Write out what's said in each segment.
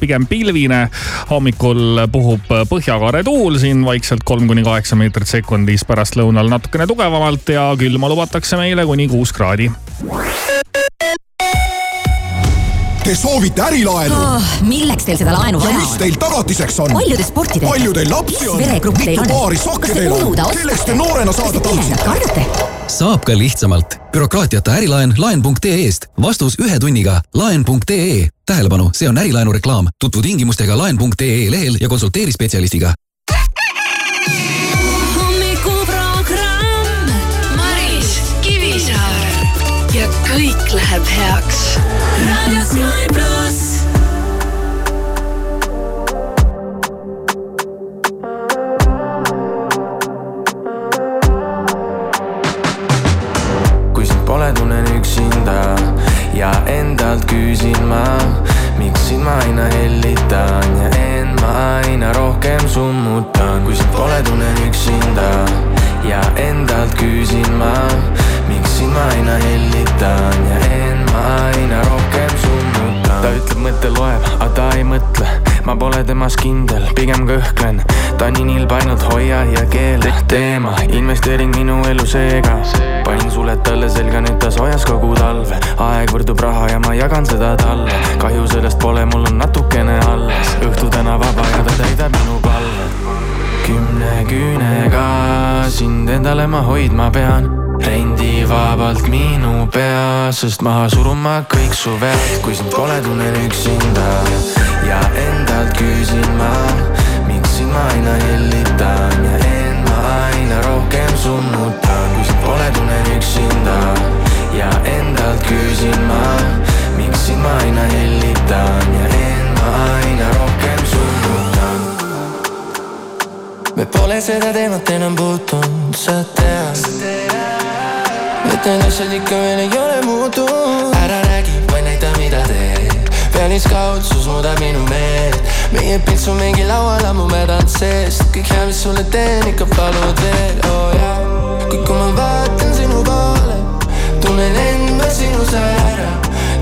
pigem pilvine. hommikul puhub põhjakaare tuul siin vaikselt kolm kuni kaheksa meetrit sekundis, pärastlõunal natukene tugevamalt ja külma lubatakse meile kuni kuus kraadi. Te soovite ärilaenu oh,? milleks teil seda laenu vaja on? ja mis teil tagatiseks on? palju te sporti teete? palju teil lapsi on? mitu paari sokke teil on? kelleks te noorena saada tahtsite? Saab ka lihtsamalt. bürokraatiata ärilaen laen.ee-st. vastus ühe tunniga. laen.ee. tähelepanu, see on ärilaenu reklaam. tutvu tingimustega laen.ee lehel ja konsulteeri spetsialistiga kõik läheb heaks. raadio Sky pluss. Ma aina hellitan ja end ma aina rohkem summutan. kui sind pole, tunnen üksinda ja endalt küsin ma miks sind ma aina hellitan ja end ma aina rohkem summutan ta ütleb, mõte loeb, aga ta ei mõtle. Ma pole temas kindel, pigem kõhklen. Ta nii nilb ainult hoia ja keela. Teema, investeering minu elu seega. Panin suled talle selga, nüüd ta soojas kogu talve. Aeg võrdub raha ja ma jagan seda talle. Kahju sellest pole, mul on natukene alles. Õhtu täna vaba ja ta täidab minu palve. Kümne küünega sind endale ma hoidma pean rendivabalt minu pea, sest maha surun ma kõik su vead, kui sind pole, tunnen üksinda. Ja endalt küsin ma, miks sind ma aina hellitan. Ja end ma aina rohkem summutan, kui sind pole, tunnen üksinda. Ja endalt küsin ma, miks sind ma aina hellitan. Ja end ma aina rohkem summutan. me pole seda teemat enam puutunud, sa tead need asjad ikka veel ei ole muutunud. Ära räägi, vaid näita, mida teed. Pealiskaudsus muudab minu meelt. Meie pilt on mingi laual ammu mädanud seest. Kõik hea, mis sulle teen, ikka palud veel, oo oh, jaa. Kõik, kui ma vaatan sinu poole tunnen end ma sinus ära.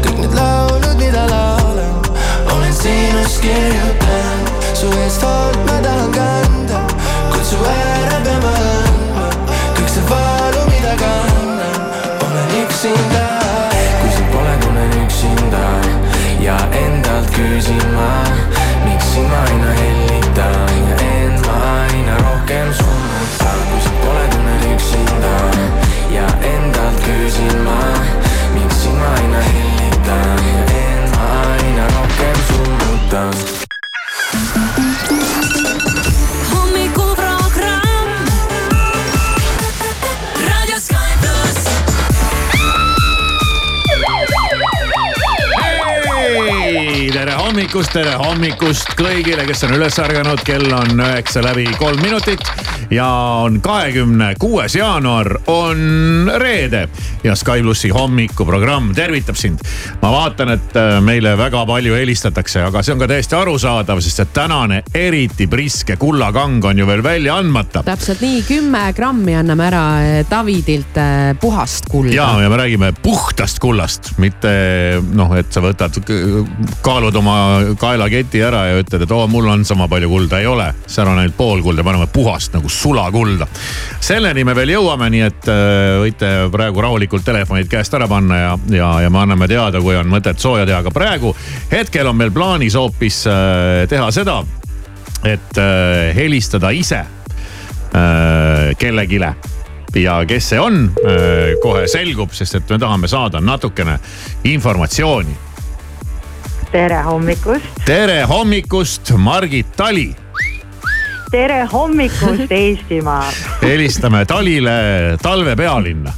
Kõik need laulud, mida laulan olen sinust kirjutanud. Su eest hoolt ma tahan kanda kuid su ära pean ma andma. Kõik see valu, mida kannan üksinda kui sind pole, tunnen üksinda ja endalt küsin ma, miks sind ma aina hellitan ja end ma aina rohkem summutan. Hommikust, tere hommikust kõigile, kes on üles ärganud, kell on üheksa läbi kolm minutit ja on kahekümne kuues jaanuar, on reede ja Sky plussi hommikuprogramm tervitab sind. ma vaatan, et äh, meile väga palju helistatakse, aga see on ka täiesti arusaadav, sest et tänane eriti priske kullakang on ju veel välja andmata. täpselt nii, kümme grammi anname ära äh, Davidilt äh, puhast kulda. ja, ja me räägime puhtast kullast, mitte noh, et sa võtad, kaalud oma kaelaketi ära ja ütled, et oo, mul on sama palju kulda, ei ole. seal on ainult pool kulda, paneme puhast nagu sulakulda. selleni me veel jõuame, nii et äh, võite praegu rahulikult telefonid käest ära panna ja, ja, ja me anname teada, kui on mõtet sooja teha, aga praegu hetkel on meil plaanis hoopis äh, teha seda, et äh, helistada ise kellegile ja kes see on, kohe selgub, sest et me tahame saada natukene informatsiooni. tere hommikust. tere hommikust, Margit Tali tere hommikust, Eestimaa helistame Talile talve pealinna.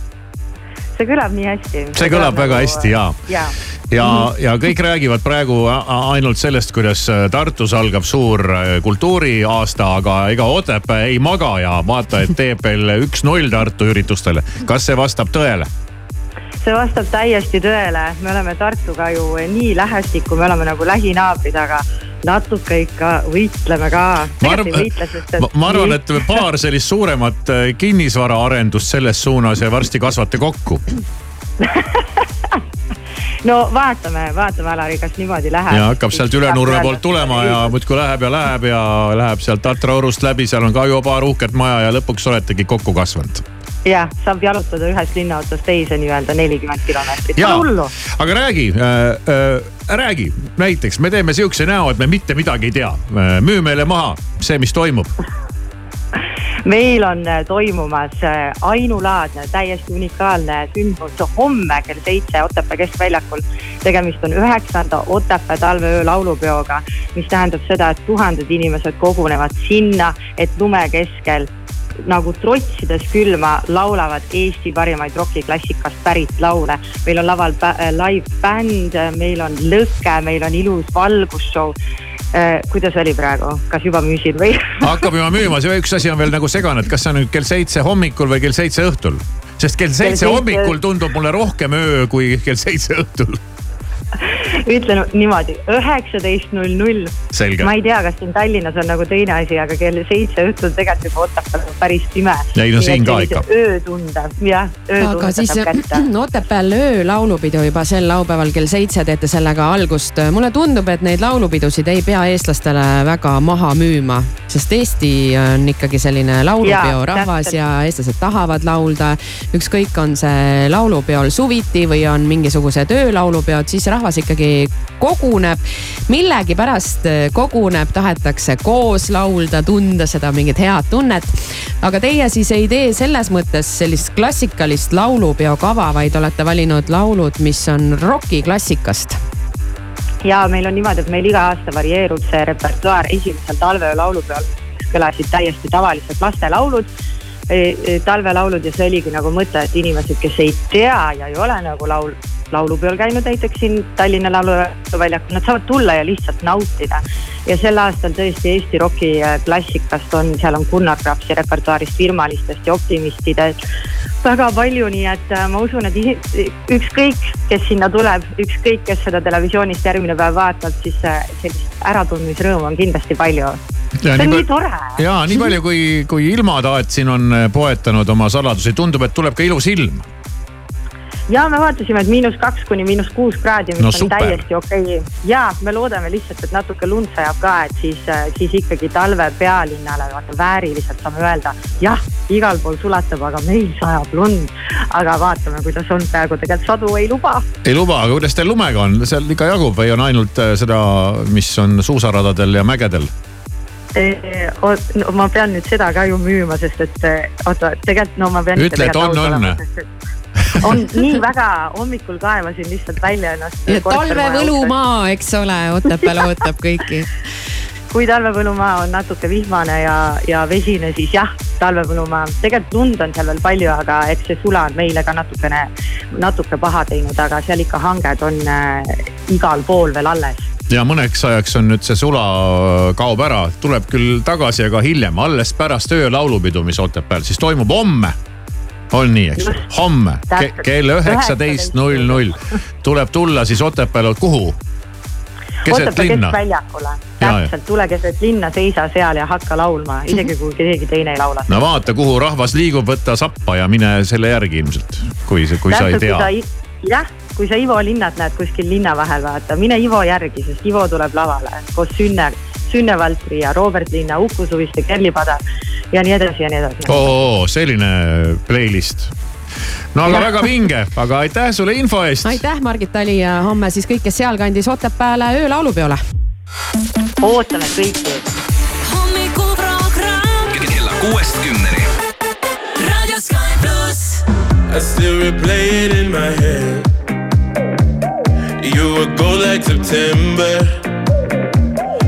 see kõlab nii hästi. see kõlab väga nagu, hästi ja, ja ja, ja kõik räägivad praegu ainult sellest, kuidas äh, Tartus algab suur äh, kultuuriaasta, aga ega Otepää ei maga ja vaata, et teeb veel üks-null Tartu üritustele. kas see vastab tõele? See vastab täiesti tõele, me oleme Tartuga ju nii lähestikku, me oleme nagu lähinaabrid, aga natuke ikka võitleme ka. ma arvan, ma, arvan, et paar sellist suuremat äh, kinnisvaraarendust selles suunas ja varsti kasvate kokku no vaatame, vaatame, Alari, kas niimoodi läheb. ja hakkab sealt Ülenurme poolt tulema ja muudkui läheb ja läheb ja läheb sealt Tatra orust läbi, seal on ka juba paar uhket maja ja lõpuks oletegi kokku kasvanud jah, saab jalutada ühest linnaotsast teise nii-öelda nelikümmend kilomeetrit, pole hullu. aga räägi äh,, äh, räägi näiteks, me teeme sihukese näo, et me mitte midagi ei tea. müü meile maha see, mis toimub. meil on äh, toimumas äh, ainulaadne, täiesti unikaalne sündmus homme kell seitse Otepää keskväljakul. tegemist on üheksanda Otepää talveöö laulupeoga, mis tähendab seda, et tuhanded inimesed kogunevad sinna, et lume keskel nagu trotsides külma laulavad Eesti parimaid rokiklassikast pärit laule. meil on laval bä- live bänd, meil on lõke, meil on ilus valgusshow eh,. kuidas oli praegu, kas juba müüsid või hakkab juba müüma, see üks asi on veel nagu segane, et kas see on nüüd kell seitse hommikul või kell seitse õhtul? sest kell seitse- hommikul tundub mulle rohkem öö kui kell seitse õhtul. Ütlen niimoodi, üheksateist null null. Ma ei tea, kas siin Tallinnas on nagu teine asi, aga kell seitse õhtul tegelikult juba Otepääl on päris pime. Ei, no siin ka ikka. öötunde, jah, aga öötunde siis saab kätte. Otepääl öölaulupidu juba sel laupäeval kell seitse teete sellega algust. mulle tundub, et neid laulupidusid ei pea eestlastele väga maha müüma, sest Eesti on ikkagi selline laulupeo rahvas ja eestlased tahavad laulda. ükskõik, on see laulupeol suviti või on mingisugused öölaulupeod, siis rahvas ikkagi koguneb. millegipärast koguneb, tahetakse koos laulda, tunda seda mingit head tunnet. aga teie siis ei tee selles mõttes sellist klassikalist laulupeo kava, vaid olete valinud laulud, mis on rokiklassikast. ja meil on niimoodi, et meil iga aasta varieerub see repertuaar esimesel talveöö laulupeol kõlasid täiesti tavalised lastelaulud talvelaulud ja see oligi nagu mõte, et inimesed, kes ei tea ja ei ole nagu laul, laulupeol käinud näiteks siin Tallinna Lauluväljakul, nad saavad tulla ja lihtsalt nautida. ja sel aastal tõesti Eesti roki äh, klassikast on, seal on Gunnar Grapsi repertuaarist, Virmalistest ja Optimistidest väga palju, nii et äh, ma usun, et ükskõik, kes sinna tuleb, ükskõik, kes seda televisioonist järgmine päev vaatab, siis äh, sellist äratundmisrõõmu on kindlasti palju. see on nii tore. ja nii palju, kui, kui ilmataat siin on poetanud oma saladusi, tundub, et tuleb ka ilus ilm. Ja me vaatasime, et miinus kaks kuni miinus kuus kraadi, mis No on super. täiesti okei okay. ja me loodame lihtsalt, et natuke lund sajab ka, et siis, siis ikkagi talve pealinnale vaata vääriliselt saame öelda. jah, igal pool sulatab, aga meil sajab lund. aga vaatame, kuidas on praegu, tegelikult sadu ei luba. ei luba, aga kuidas teil lumega on, seal ikka jagub või on ainult äh, seda, mis on suusaradadel ja mägedel? No, ma pean nüüd seda ka ju müüma, sest et oota, tegelikult no ma pean. Ütle, et on, on. on nii väga, hommikul kaevasin lihtsalt välja ennast. talvevõlumaa, eks ole, Otepääl ootab kõiki kui talvepõllumaa on natuke vihmane ja, ja vesine, siis jah, talvepõllumaa. tegelikult lund on seal veel palju, aga eks see sula on meile ka natukene, natuke paha teinud, aga seal ikka hanged on äh, igal pool veel alles ja mõneks ajaks on nüüd see sula äh, kaob ära, tuleb küll tagasi, aga hiljem, alles pärast öölaulupidu, mis Otepääl siis toimub homme. On nii, eks ju, homme ke Täpselt. kell üheksateist null null tuleb tulla siis Otepääle, kuhu? keset Otepää linna. ja. täpselt, tule keset linna, seisa seal ja hakka laulma, isegi kui keegi teine ei laula. no vaata, kuhu rahvas liigub, võta sappa ja mine selle järgi ilmselt, kui, kui sa ei Täpselt, tea. jah, kui sa Ivo Linnat näed kuskil linna vahel, vaata, mine Ivo järgi, sest Ivo tuleb lavale koos Sünne, Sünne Valtri ja Robert Linna, Uku Suviste, Kerli Padar ja nii edasi ja nii edasi. oo, selline playlist. no aga väga vinge, aga aitäh sulle info eest. aitäh, Margit Tali ja homme siis kõik, kes sealkandis Otepääle öölaulupeole. ootame kõiki. hommikuprogramm kella kuuest kümneni. Raadio Sky pluss. I still replay it in my head. You were gold like September,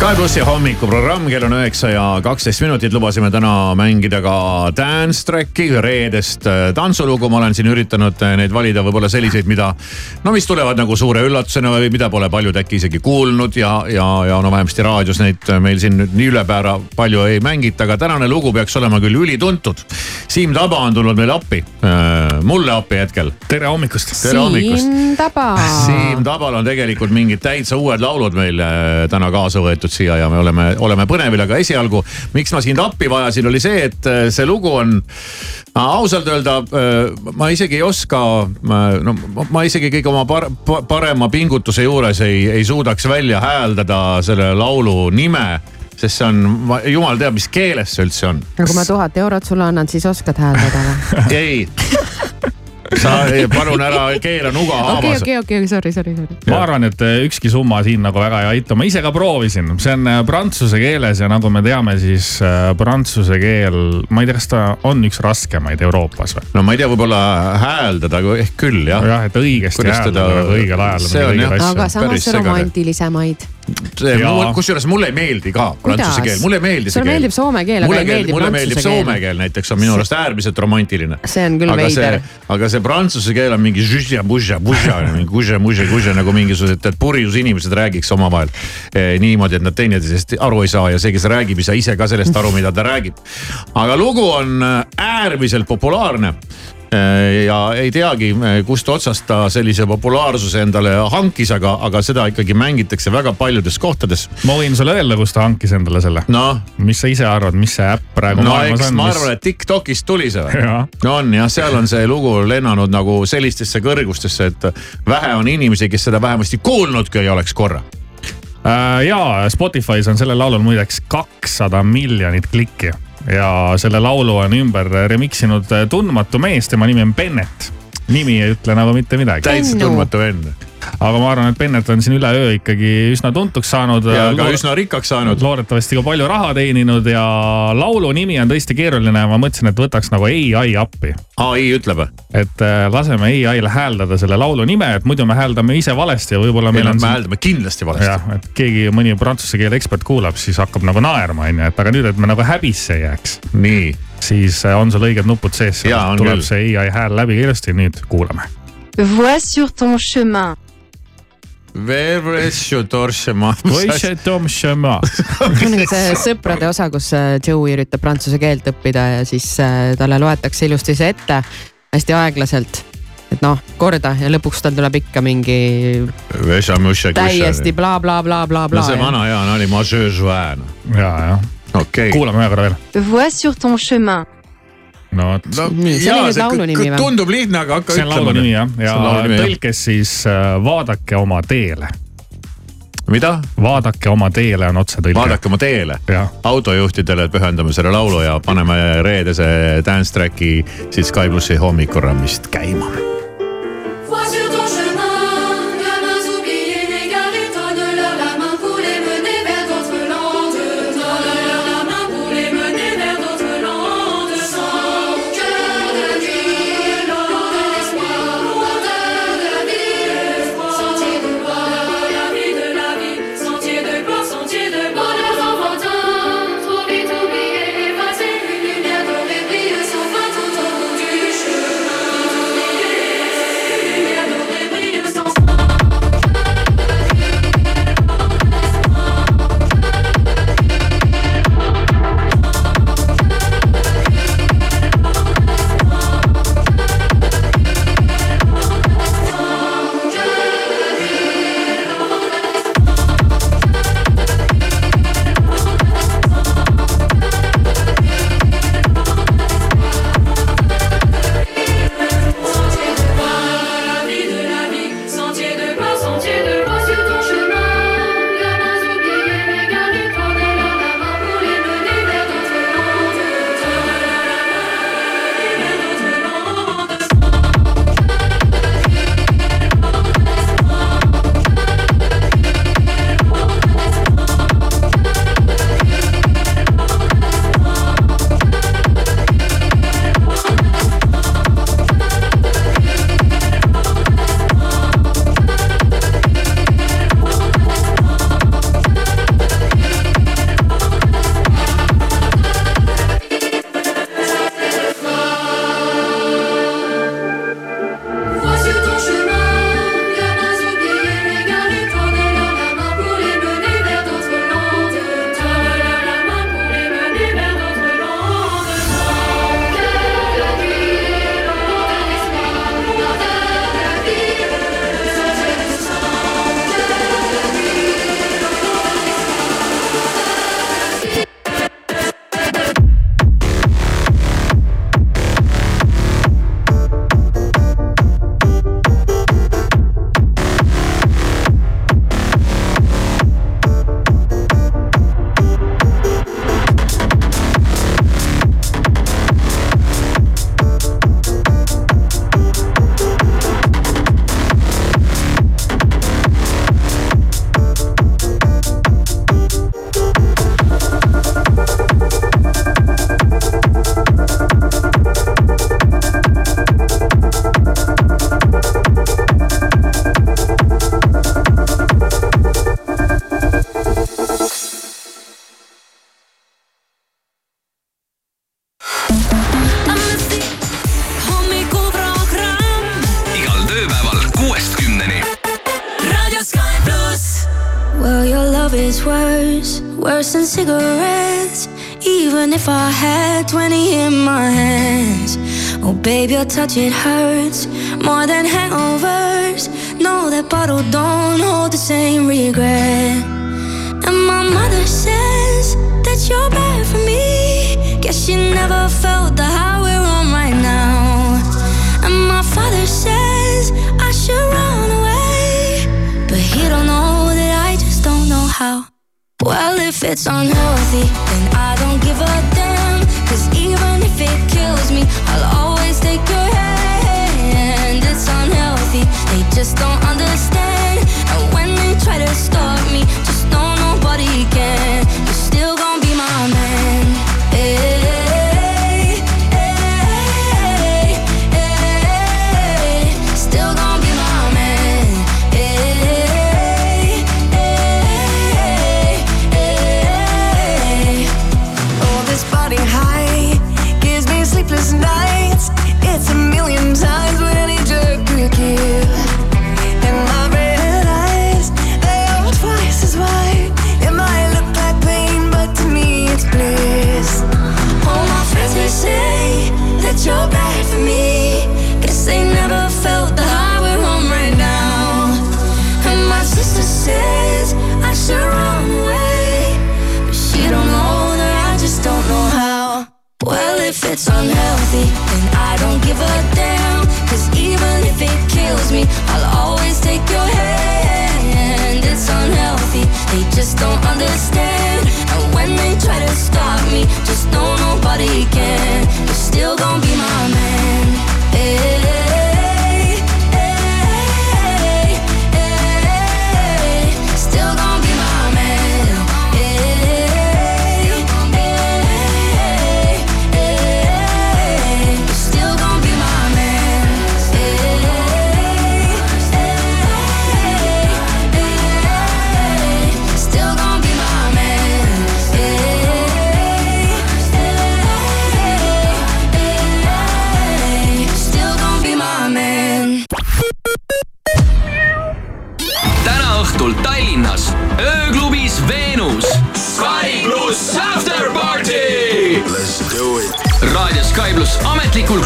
Sky plussi hommikuprogramm, kell on üheksa ja kaksteist minutit, lubasime täna mängida ka dance track'i, reedest äh, tantsulugu. ma olen siin üritanud äh, neid valida võib-olla selliseid, mida, no mis tulevad nagu suure üllatusena või mida pole paljud äkki isegi kuulnud ja, ja, ja no vähemasti raadios neid äh, meil siin nüüd nii ülepäära palju ei mängita, aga tänane lugu peaks olema küll ülituntud. Siim Taba on tulnud meile appi, mulle appi hetkel. tere hommikust. tere hommikust. Siim Taba. Siim Tabal on tegelikult mingid täitsa uued laulud meil äh, täna kaasa võetud siia ja me oleme, oleme põnevil, aga esialgu, miks ma sind appi vajasin, oli see, et äh, see lugu on äh, ausalt öelda, ma isegi ei oska, no ma isegi kõige oma par, parema pingutuse juures ei, ei suudaks välja hääldada selle laulu nime sest see on, jumal teab, mis keeles see üldse on. no kui ma tuhat eurot sulle annan, siis oskad hääldada või? ei sa palun ära keera nuga haamas. okei, okei, okei, sorry, sorry, sorry. ma arvan, et äh, ükski summa siin nagu väga ei aita, ma ise ka proovisin, see on äh, prantsuse keeles ja nagu me teame, siis äh, prantsuse keel, ma ei tea, kas ta on üks raskemaid Euroopas või? no ma ei tea, võib-olla hääldada ehk küll jah. jah, et õigesti hääldada õigel ajal. aga samas romantilisemaid kusjuures mulle ei meeldi ka prantsuse keel, mulle ei meeldi see keel. sulle meeldib soome keel, aga ei meeldi mulle meeldib soome keel näiteks on minu arust äärmiselt romantiline. see on küll veider. aga see prantsuse keel on mingi nagu mingisugused purjus inimesed räägiks omavahel eh, niimoodi, et nad teineteisest aru ei saa ja see, kes räägib, ei saa ise ka sellest aru, mida ta räägib. aga lugu on äärmiselt populaarne ja ei teagi, kust otsast ta sellise populaarsuse endale hankis, aga, aga seda ikkagi mängitakse väga paljudes kohtades. ma võin sulle öelda, kust ta hankis endale selle no.. mis sa ise arvad, mis see äpp praegu no, maailmas on? ma mis... arvan, et Tiktokist tuli see või? no on jah, seal on see lugu lennanud nagu sellistesse kõrgustesse, et vähe on inimesi, kes seda vähemasti kuulnudki ei oleks korra äh,. ja Spotify's on sellel laulul muideks kakssada miljonit klikki ja selle laulu on ümber remix inud tundmatu mees, tema nimi on Bennet. nimi ei ütle nagu mitte midagi. täitsa tundmatu vend. Aga ma arvan, et Bennet on siin üleöö ikkagi üsna tuntuks saanud. ja ka üsna rikkaks saanud. loodetavasti ka palju raha teeninud ja laulu nimi on tõesti keeruline. ma mõtlesin, et võtaks nagu ai appi. ai ütleb? et laseme ai-l hääldada selle laulu nime, et muidu me hääldame ise valesti ja võib-olla meil ei, on. me hääldame kindlasti valesti. jah, et keegi, mõni prantsuse keele ekspert kuulab, siis hakkab nagu naerma, onju, et aga nüüd, et me nagu häbisse ei jääks. nii. siis on sul õiged nupud sees. tuleb küll. see ai hääl läbi kiiresti, nüüd kuulame. Vois sur ton chemin. See on nagu see sõprade osa, kus äh, Joey üritab prantsuse keelt õppida ja siis äh, talle loetakse ilusti see ette hästi aeglaselt. et noh, korda ja lõpuks tal tuleb ikka mingi täiesti blablabla. no see vana hea nali, ma söö su ääne. ja, jah. okei okay.. kuulame ühe korra veel. Vois sur ton chemin no, no see oli nüüd laulu nimi või? tundub lihtne, aga hakka ütlema. see on laulu nimi jah, ja tõlkes siis äh, vaadake oma teele. mida? vaadake oma teele on otsetõlge. vaadake oma teele. autojuhtidele pühendame selle laulu ja paneme reedese dance track'i siis Sky plussi hommikurammist käima. Touch, it hurts more than hangovers. No, that bottle don't hold the same regret. And my mother says that you're bad for me. Guess she never felt the high we're on right now. And my father says I should run away. But he don't know that I just don't know how. Well, if it's unhealthy, then just don't understand. And when they try to stop me, just know nobody can. don't understand. And when they try to stop me, just know nobody can.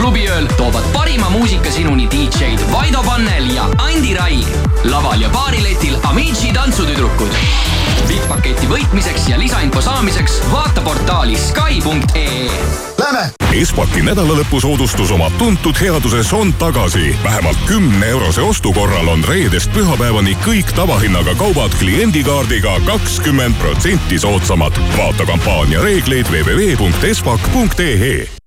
Klubiööl toovad parima muusika sinuni DJ-d Vaido Pannel ja Andi Raig. laval ja baariletil Amici tantsutüdrukud. VIP-paketi võitmiseks ja lisainfo saamiseks vaata portaali Sky.ee. Lähme! Espaki nädalalõpusoodustus oma tuntud headuses on tagasi. vähemalt kümne eurose ostu korral on reedest pühapäevani kõik tavahinnaga kaubad kliendikaardiga kakskümmend protsenti soodsamad. vaata kampaania reegleid www.espak.ee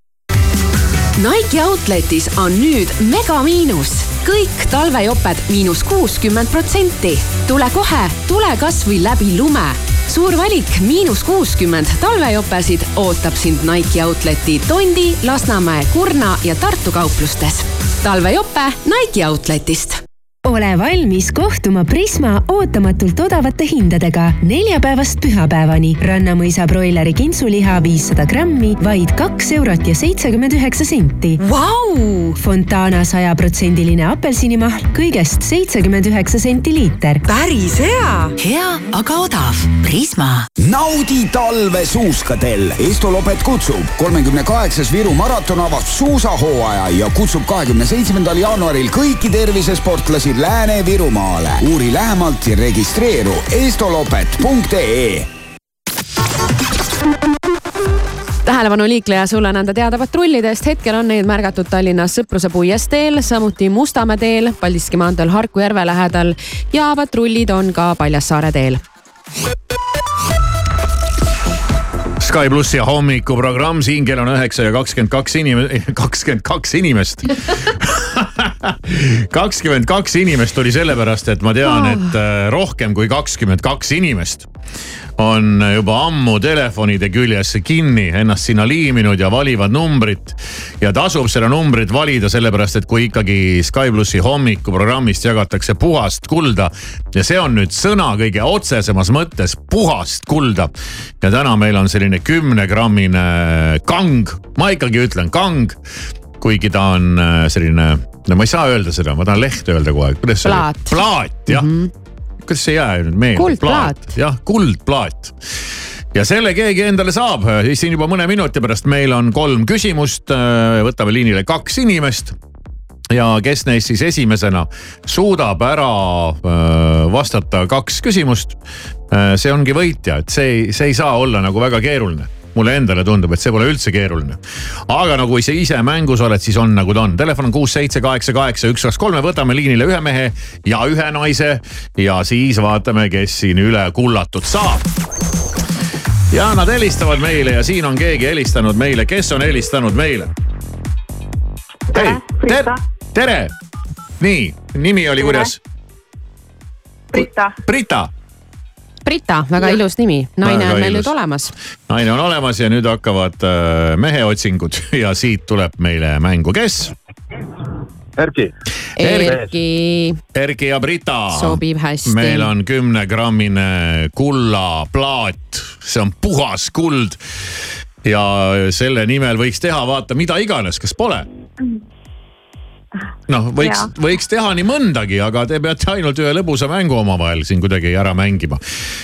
Nike Outletis on nüüd megamiinus. kõik talvejoped miinus kuuskümmend protsenti. tule kohe, tule kasvõi läbi lume. suur valik miinus kuuskümmend talvejopesid ootab sind Nike Outleti Tondi, Lasnamäe, Kurna ja Tartu kauplustes. talvejope Nike Outletist ole valmis kohtuma Prisma ootamatult odavate hindadega neljapäevast pühapäevani. rannamõisa broileri kintsuliha viissada grammi, vaid kaks eurot ja seitsekümmend üheksa senti wow!. Fontana sajaprotsendiline apelsinimahl kõigest seitsekümmend üheksa senti liiter. päris hea. hea, aga odav. Prisma. naudi talve suuskadel. Estolopet kutsub. kolmekümne kaheksas Viru maraton avab suusahooaja ja kutsub kahekümne seitsmendal jaanuaril kõiki tervisesportlasi Lääne-Virumaale. uuri lähemalt ja registreeru estolopet.ee tähelepanu liikleja, sulle on anda teada patrullidest, hetkel on neid märgatud Tallinnas Sõpruse puiesteel, samuti Mustamäe teel, Paldiski maanteel Harku järve lähedal ja patrullid on ka Paljassaare teel. Sky plussi hommikuprogramm, siin kell on üheksa ja kakskümmend kaks inimest, kakskümmend kaks inimest kakskümmend kaks inimest oli sellepärast, et ma tean, et äh, rohkem kui kakskümmend kaks inimest on juba ammu telefonide küljes kinni, ennast sinna liiminud ja valivad numbrit. ja tasub seda numbrit valida, sellepärast et kui ikkagi Sky plussi hommikuprogrammist jagatakse puhast kulda ja see on nüüd sõna kõige otsesemas mõttes puhast kulda. ja täna meil on selline kümnegrammine kang, ma ikkagi ütlen kang kuigi ta on äh, selline, no ma ei saa öelda seda, ma tahan lehte öelda kogu aeg, kuidas see oli? Plaat. plaat jah mm, -hmm. kuidas see ei jää nüüd meelde? Kuldplaat. jah, kuldplaat ja selle keegi endale saab, siin juba mõne minuti pärast meil on kolm küsimust, võtame liinile kaks inimest ja kes neist siis esimesena suudab ära vastata kaks küsimust. see ongi võitja, et see, see ei saa olla nagu väga keeruline mulle endale tundub, et see pole üldse keeruline. aga no kui sa ise mängus oled, siis on nagu ta on. Telefon on kuus, seitse, kaheksa, kaheksa, üks, kaks, kolm, me võtame liinile ühe mehe ja ühe naise ja siis vaatame, kes siin üle kullatud saab. ja nad helistavad meile ja siin on keegi helistanud meile, kes on helistanud meile? hei, tere, tere. nii, nimi oli kuidas? Brita. Brita Brita, väga ja. ilus nimi, naine Väga on meil nüüd olemas. naine on olemas ja nüüd hakkavad äh, meheotsingud ja siit tuleb meile mängu, kes? Erki. Erki. Erki ja Brita. Sobib hästi. meil on kümnegrammine kullaplaat, see on puhas kuld. ja selle nimel võiks teha vaata mida iganes, kas pole? Noh, võiks, võiks teha nii mõndagi, aga te peate ainult ühe lõbusa mängu omavahel siin kuidagi ära mängima.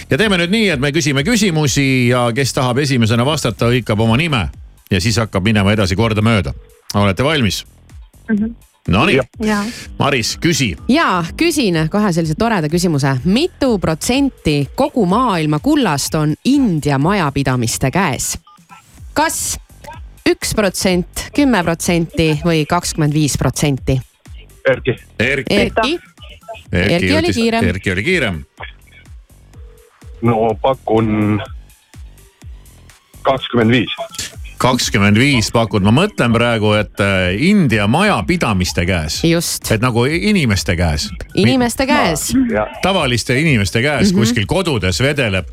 ja teeme nüüd nii, et me küsime küsimusi ja kes tahab esimesena vastata, hõikab oma nime ja siis hakkab minema edasi kordamööda. olete valmis? Nonii, jaa. Maris, küsi. ja küsin kohe sellise toreda küsimuse. mitu protsenti kogu maailma kullast on India majapidamiste käes? kas üks protsent, kümme protsenti või kakskümmend viis protsenti? Erki. Erki. Erki, Erki oli jõudis- kiirem. Erki oli kiirem. no pakun kakskümmend viis. kakskümmend viis pakud, ma mõtlen praegu, et äh, India majapidamiste käes. et nagu inimeste käes. inimeste käes. tavaliste inimeste käes mm. -hmm. kuskil kodudes vedeleb.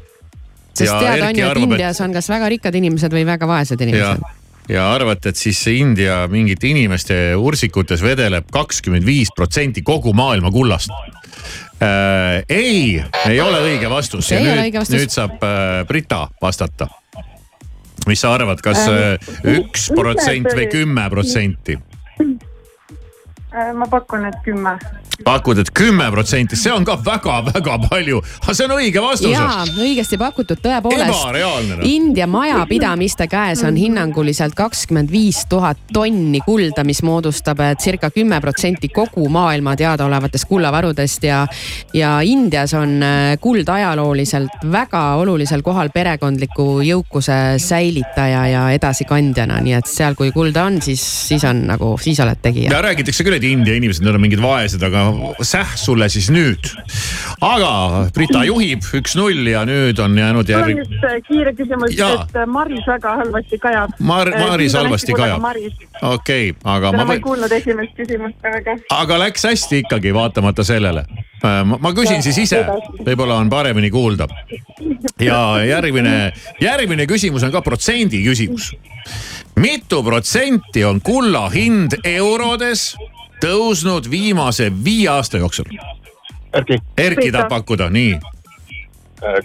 sest teada on ju, et Indias on kas väga rikkad inimesed või väga vaesed inimesed., ja arvate, et siis see India mingite inimeste ursikutes vedeleb kakskümmend viis protsenti kogu maailma kullast äh,. ei, ei ole õige vastus nüüd, nüüd saab äh, Brita vastata. mis sa arvad, kas Äh, äh, üks protsent või kümme protsenti? Äh, ma pakun, et kümme. pakud, et kümme protsenti, see on ka väga-väga palju, aga see on õige vastus. jaa, õigesti pakutud, tõepoolest noh.. India majapidamiste käes on hinnanguliselt kakskümmend viis tuhat tonni kulda, mis moodustab eh, circa kümme protsenti kogu maailma teadaolevatest kullavarudest ja ja Indias on eh, kuld ajalooliselt väga olulisel kohal perekondliku jõukuse säilitaja ja edasikandjana, nii et seal, kui kulda on, siis, siis on nagu, siis oled tegija. ja räägitakse küll, et India inimesed, nad on mingid vaesed, aga säh sulle siis nüüd. aga Brita juhib üks-null ja nüüd on jäänud mul on järg-. just äh, kiire küsimus, et äh, Maris väga halvasti kajab. Mar- Maris halvasti kajab. Okei okay,, aga ma ma ei kuulnud esimest küsimust väga. aga läks hästi ikkagi, vaatamata sellele. ma, ma küsin siis ise, võib-olla on paremini kuulda. ja järgmine, järgmine küsimus on ka protsendi küsimus. mitu protsenti on kulla hind eurodes tõusnud viimase viie aasta jooksul? Erki. Erki tahab pakkuda, nii.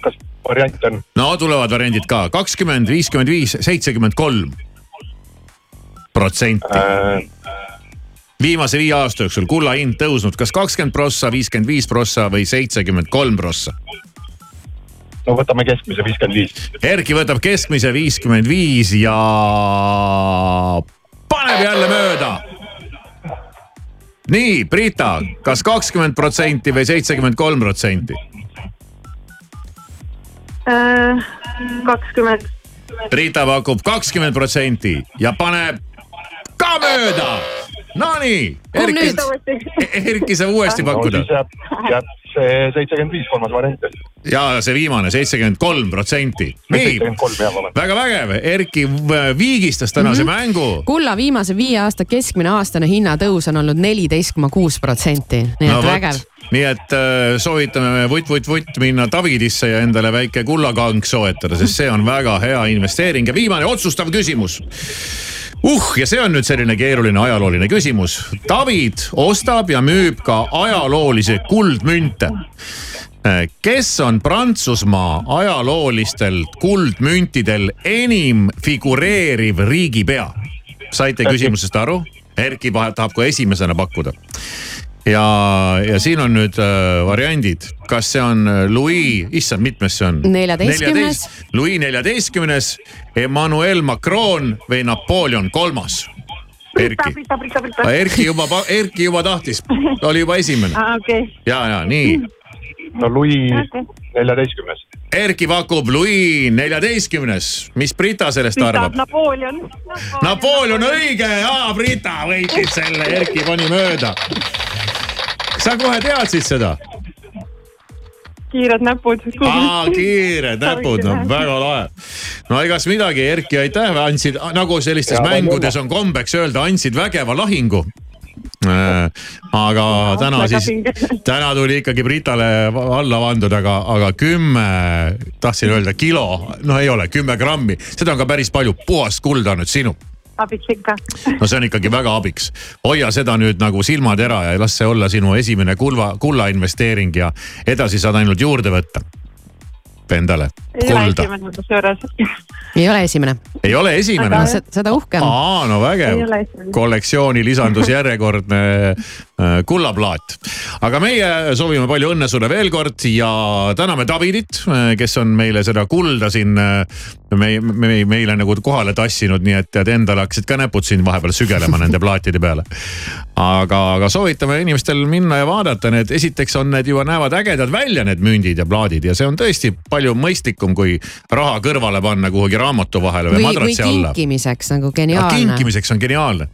kas variant on? no tulevad variandid ka, kakskümmend, viiskümmend viis, seitsekümmend kolm protsenti. viimase viie aasta jooksul kulla hind tõusnud kas kakskümmend prossa, viiskümmend viis prossa või seitsekümmend kolm prossa. no võtame keskmise viiskümmend viis. Erki võtab keskmise viiskümmend viis ja paneb jälle mööda. nii, Brita, kas kakskümmend protsenti või seitsekümmend kolm protsenti? Äh, kakskümmend. Brita pakub kakskümmend protsenti ja paneb ka mööda. Nonii, Erki, Erki saab uuesti pakkuda no,. jääb, jääb see seitsekümmend viis, kolmas variant. Ja see viimane seitsekümmend kolm protsenti. nii, väga vägev, Erki viigistas tänase mm. -hmm. mängu. kulla viimase viie aasta keskmine aastane hinnatõus on olnud neliteist koma kuus protsenti, nii et vägev. nii et äh, soovitame vutt-vutt-vutt minna Davidisse ja endale väike kullakang soetada, sest see on väga hea investeering ja viimane otsustav küsimus uh, ja see on nüüd selline keeruline ajalooline küsimus. David ostab ja müüb ka ajaloolisi kuldmünte. Kes on Prantsusmaa ajaloolistel kuldmüntidel enim figureeriv riigipea? saite küsimusest aru? Erki tahab kohe esimesena pakkuda ja, ja siin on nüüd äh, variandid, kas see on äh, Louis, issand, mitmes see on? Neljateistkümnes.. Louis neljateistkümnes, Emmanuel Macron või Napoleon kolmas. Erki. Erki juba, Erki juba tahtis, oli juba esimene okei. ja, ja nii. No Louis neljateistkümnes. Erki pakub Louis neljateistkümnes, mis Brita sellest arvab? Napoleon. Napoleon õige ja Brita võitis selle, Erki pani mööda. sa kohe teadsid seda? kiired näpud. aa, kiired näpud, no väga lahe. no egas midagi, Erki, aitäh, andsid nagu sellistes Ja, mängudes on kombeks öelda, andsid vägeva lahingu. Aga täna siis, täna tuli ikkagi Britale alla vanduda, aga, aga kümme, tahtsin öelda kilo, no ei ole, kümme grammi, seda on ka päris palju, puhast kulda on nüüd sinu abiks ikka. no see on ikkagi väga abiks. hoia seda nüüd nagu silmatera ja las see olla sinu esimene kulva, kulla investeering ja edasi saad ainult juurde võtta. Endale kulda. ei ole esimene. ei ole esimene seda uhkem. aa, no vägev kollektsiooni lisandus järjekordne äh, kullaplaat. aga meie soovime palju õnne sulle veel kord ja täname Davidit, kes on meile seda kulda siin äh, me, me, meile nagu kohale tassinud, nii et tead endal hakkasid ka näpud siin vahepeal sügelema nende plaatide peale. aga, aga soovitame inimestel minna ja vaadata, need esiteks on need juba näevad ägedad välja, need mündid ja plaadid ja see on tõesti palju mõistlikum, kui raha kõrvale panna kuhugi raamatu vahele või, või, või või madratsi alla. kinkimiseks nagu geniaalne. kinkimiseks on geniaalne.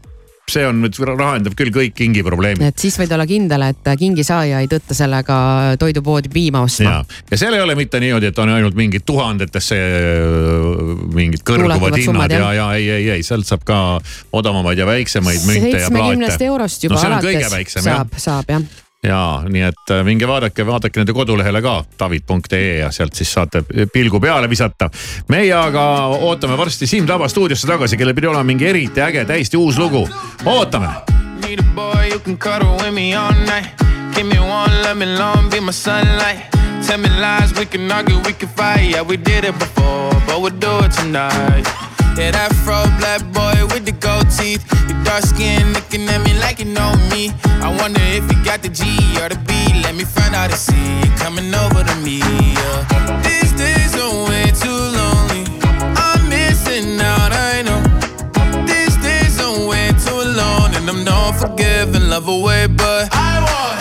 See on nüüd lahendab küll kõik kingiprobleemid. et siis võid olla kindel, et kingisaaja ei tõtta sellega toidupoodi piima ostma ja, seal ei ole mitte niimoodi, et on ainult mingid tuhandetesse äh, mingid kõrguvad hinnad ja, ja ei, ei, ei sealt saab ka odavamaid ja väiksemaid münte ja seitsmekümnest plaate. eurost juba no alates saab, saab jah. Ja nii et äh, minge vaadake, vaadake nende kodulehele ka david.ee ja sealt siis saate pilgu peale visata. meie aga ootame varsti Siim Taba stuudiosse tagasi, kellel pidi olema mingi eriti äge, täiesti uus lugu. ootame Me the boy, you can cuddle with me all night. Give me one, let me long, be my sunlight. Tell me lies, we can argue, we can fight. Yeah, we did it before, but we'll do it tonight. That afro black boy with the gold teeth. Your dark skin looking at me like you know me. I wonder if you got the G or the B. Let me find out and see you coming over to me. Yeah. These days are way too lonely. I'm missing out, I know. These days are way too alone. And I'm not forgiving, love away, but I want.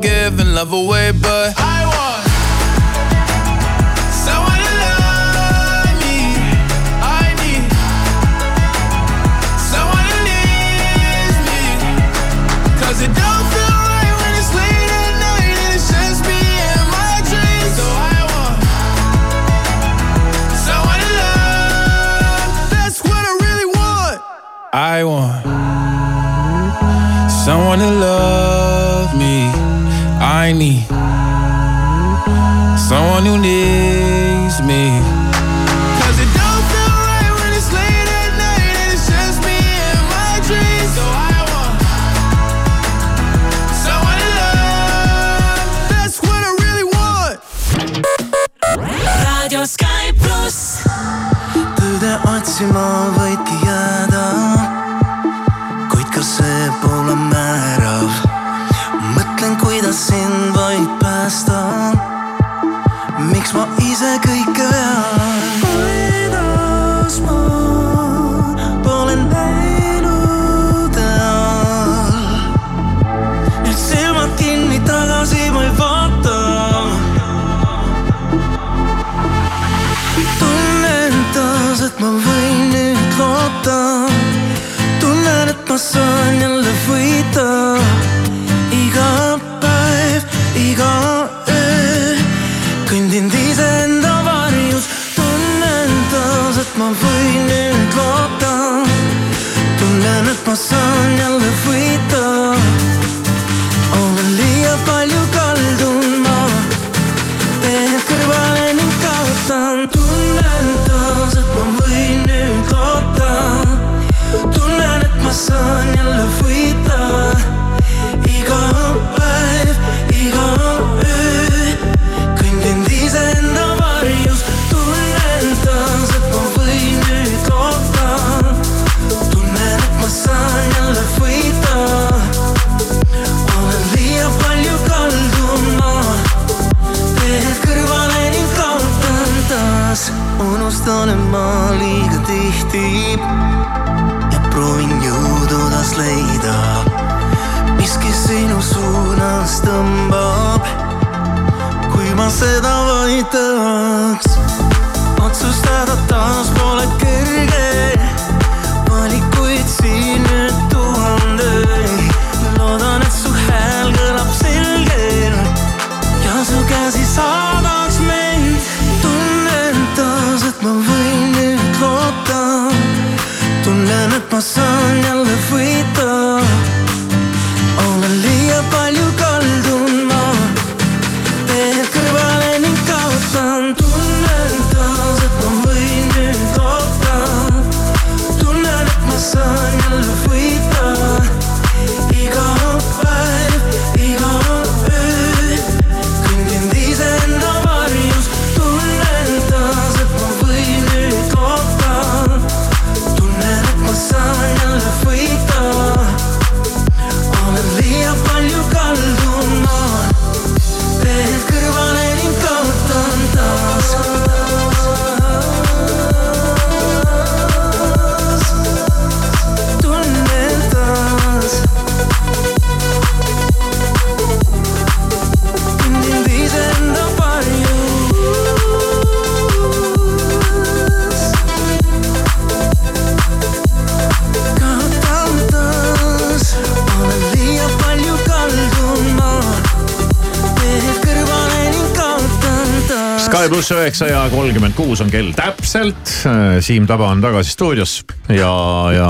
Giving love away, but I on your pluss üheksa ja kolmkümmend kuus on kell täpselt. Siim Taba on tagasi stuudios ja, ja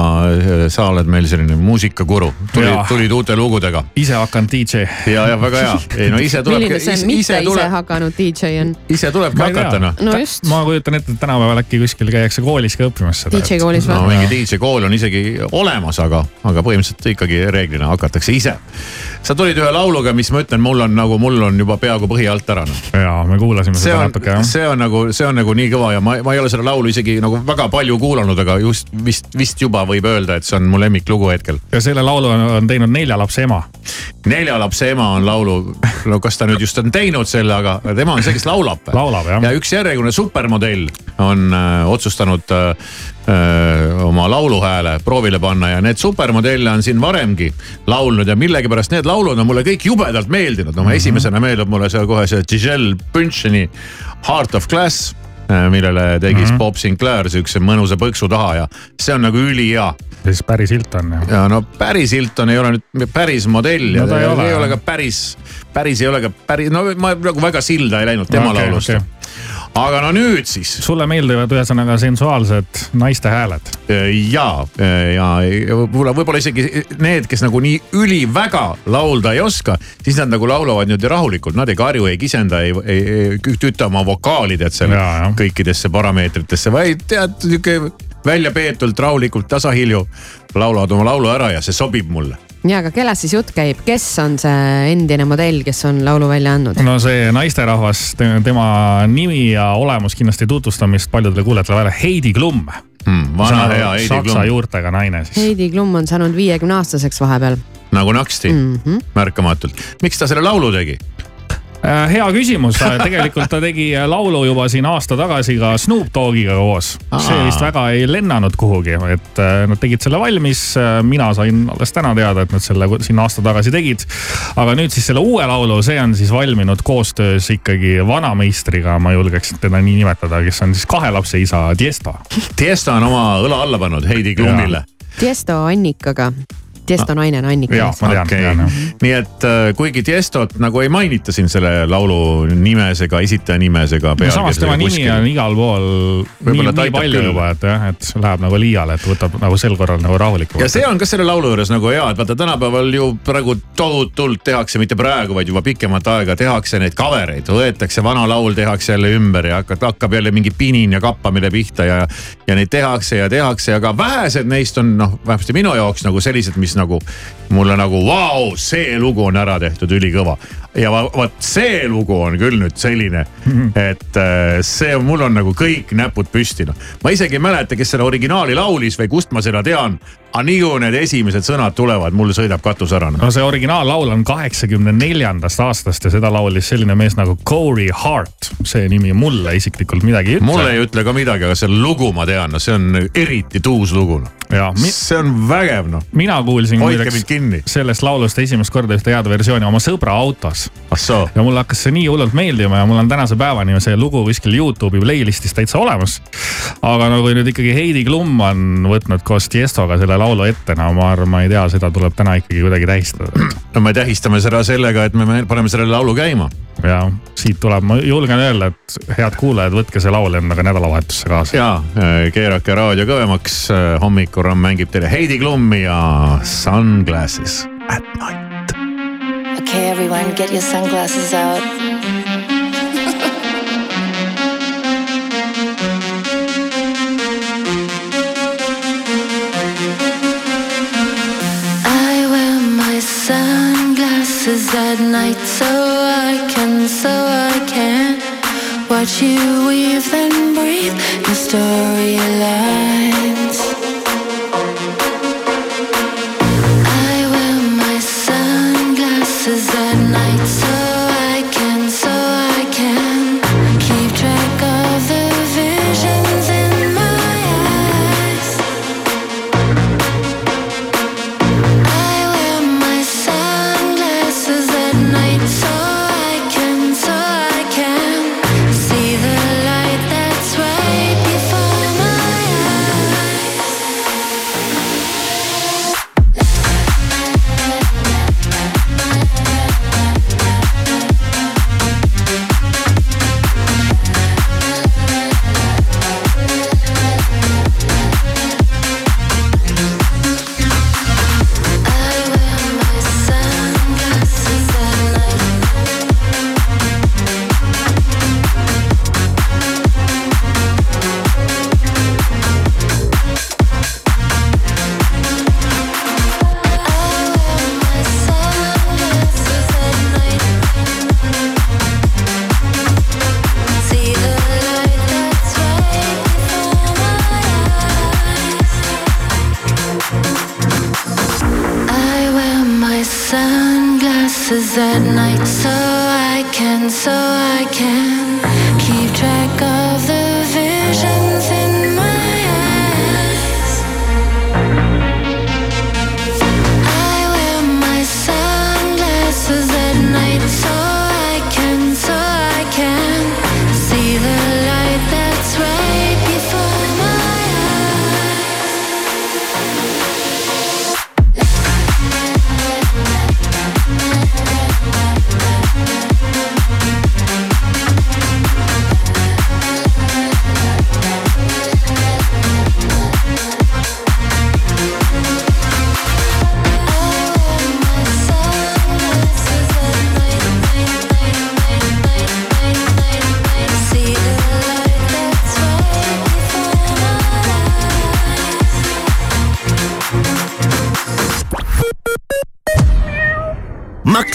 sa oled meil selline muusikakuru. tulid, tulid uute lugudega. ise hakanud DJ. ja, ja väga hea. ei no ise tuleb. milline see mitte ise, ise hakanud DJ on? ise tulebki hakata noh. no just. ma kujutan ette, et tänapäeval äkki kuskil käiakse koolis ka õppimas seda. DJ koolis no mingi DJ kool on isegi olemas, aga, aga põhimõtteliselt ikkagi reeglina hakatakse ise. sa tulid ühe lauluga, mis ma ütlen, mul on nagu, mul on juba peaaegu põhi alt ära noh. ja me kuulasime see seda on, natuke jah. see on nagu, see on nagu nii kõva ja ma, ma ei ole seda laulu isegi nagu väga palju kuulanud, aga just vist, vist juba võib öelda, et see on mu lemmiklugu hetkel. ja selle laulu on, on teinud nelja lapse ema. nelja lapse ema on laulu, no kas ta nüüd just on teinud selle, aga tema on see, kes laulab. laulab jah. ja üks järjekordne supermodell on äh, otsustanud äh, äh, oma lauluhääle proovile panna ja need supermodelle on siin varemgi laulnud ja millegipärast need laulud on mulle kõik jubedalt meeldinud. no mm -hmm. esimesena meeldib mulle seal kohe see Giselle Bündcheni Heart of Glass äh, millele tegi mm -hmm. Bob Sinclair siukse mõnusa põksu taha ja see on nagu ülihea. siis päris Hilton jah. ja no päris Hilton ei ole nüüd päris modell ja No ta ei ole, ei ole ka päris, päris ei ole ka päris, no ma nagu väga silda ei läinud tema Okei, okay, laulust okay aga no nüüd siis. sulle meeldivad ühesõnaga sensuaalsed naiste hääled? ja, ja võib-olla, võib-olla isegi need, kes nagu nii üliväga laulda ei oska, siis nad nagu laulavad niimoodi rahulikult, nad ei karju, ei kisenda, ei, ei, ei küta oma vokaali tead seal kõikidesse parameetritesse, vaid tead nihuke väljapeetult, rahulikult, tasahilju laulavad oma laulu ära ja see sobib mulle ja, aga kellest siis jutt käib, kes on see endine modell, kes on laulu välja andnud? no see naisterahvas, tema nimi ja olemus kindlasti tutvustamist paljudele kuulajatele välja, Heidi Klum hmm,. vana hea Heidi Klum. Saksa juurtega naine siis. Heidi Klum on saanud viiekümne aastaseks vahepeal. nagu naksti mm -hmm. märkamatult. miks ta selle laulu tegi? Äh, hea küsimus, tegelikult ta tegi laulu juba siin aasta tagasi ka Snoop Dogiga koos. see vist väga ei lennanud kuhugi, et äh, nad tegid selle valmis. mina sain alles täna teada, et nad selle siin aasta tagasi tegid. aga nüüd siis selle uue laulu, see on siis valminud koostöös ikkagi vanameistriga, ma julgeks teda nii nimetada, kes on siis kahe lapse isa, Tiesto. Tiesto on oma õla alla pannud Heidi Klumile. Tiesto Annikaga Tiesto naine on Annika. jaa, ma tean okay. tean, jah. nii et äh, kuigi Tiestot nagu ei mainita siin selle laulu nimes ega esitaja nimes ega. no samas tema nimi on igal pool nii, nii palju küll. juba, et jah, et läheb nagu liiale, et võtab nagu sel korral nagu rahulikumalt. ja see on ka selle laulu juures nagu hea, et vaata tänapäeval ju praegu tohutult tehakse, mitte praegu, vaid juba pikemat aega tehakse neid cover eid, võetakse vana laul, tehakse jälle ümber ja hakkab, hakkab jälle mingi pinin ja kappamine pihta ja. ja neid tehakse ja tehakse, aga vähesed neist on noh, vähemasti minu jaoks nagu sellised, mis nagu mulle nagu vau, see lugu on ära tehtud ülikõva. ja vot see lugu on küll nüüd selline, et äh, see mul on nagu kõik näpud püsti noh. ma isegi ei mäleta, kes selle originaali laulis või kust ma seda tean. Aga nii kui need esimesed sõnad tulevad, mul sõidab katus ära noh. no see originaallaul on kaheksakümne neljandast aastast ja seda laulis selline mees nagu Corey Hart. see nimi mulle isiklikult midagi ei ütle. mulle ei ütle ka midagi, aga see lugu ma tean, no see on eriti tuus lugu noh. see on vägev noh. mina kuulsin kinni. sellest laulust esimest korda ühte head versiooni oma sõbra autos. ahsoo. ja mulle hakkas see nii hullult meeldima ja mul on tänase päevani see lugu kuskil Youtube'i playlist'is täitsa olemas. aga no kui nüüd ikkagi Heidi Klum on võtnud koos Tiestoga selle laulu ette, no ma arvan, ma ei tea, seda tuleb täna ikkagi kuidagi tähistada. no me tähistame seda sellega, et me paneme selle laulu käima. ja siit tuleb, ma julgen öelda, et head kuulajad, võtke see laul endaga nädalavahetusse kaasa. ja keerake raadio kõvemaks, hommikuramm mängib teile Heidi Klummi ja Sunglasses at night. Okay, everyone, get your sunglasses out. At night so I can, so I can watch you weave and breathe your storylines.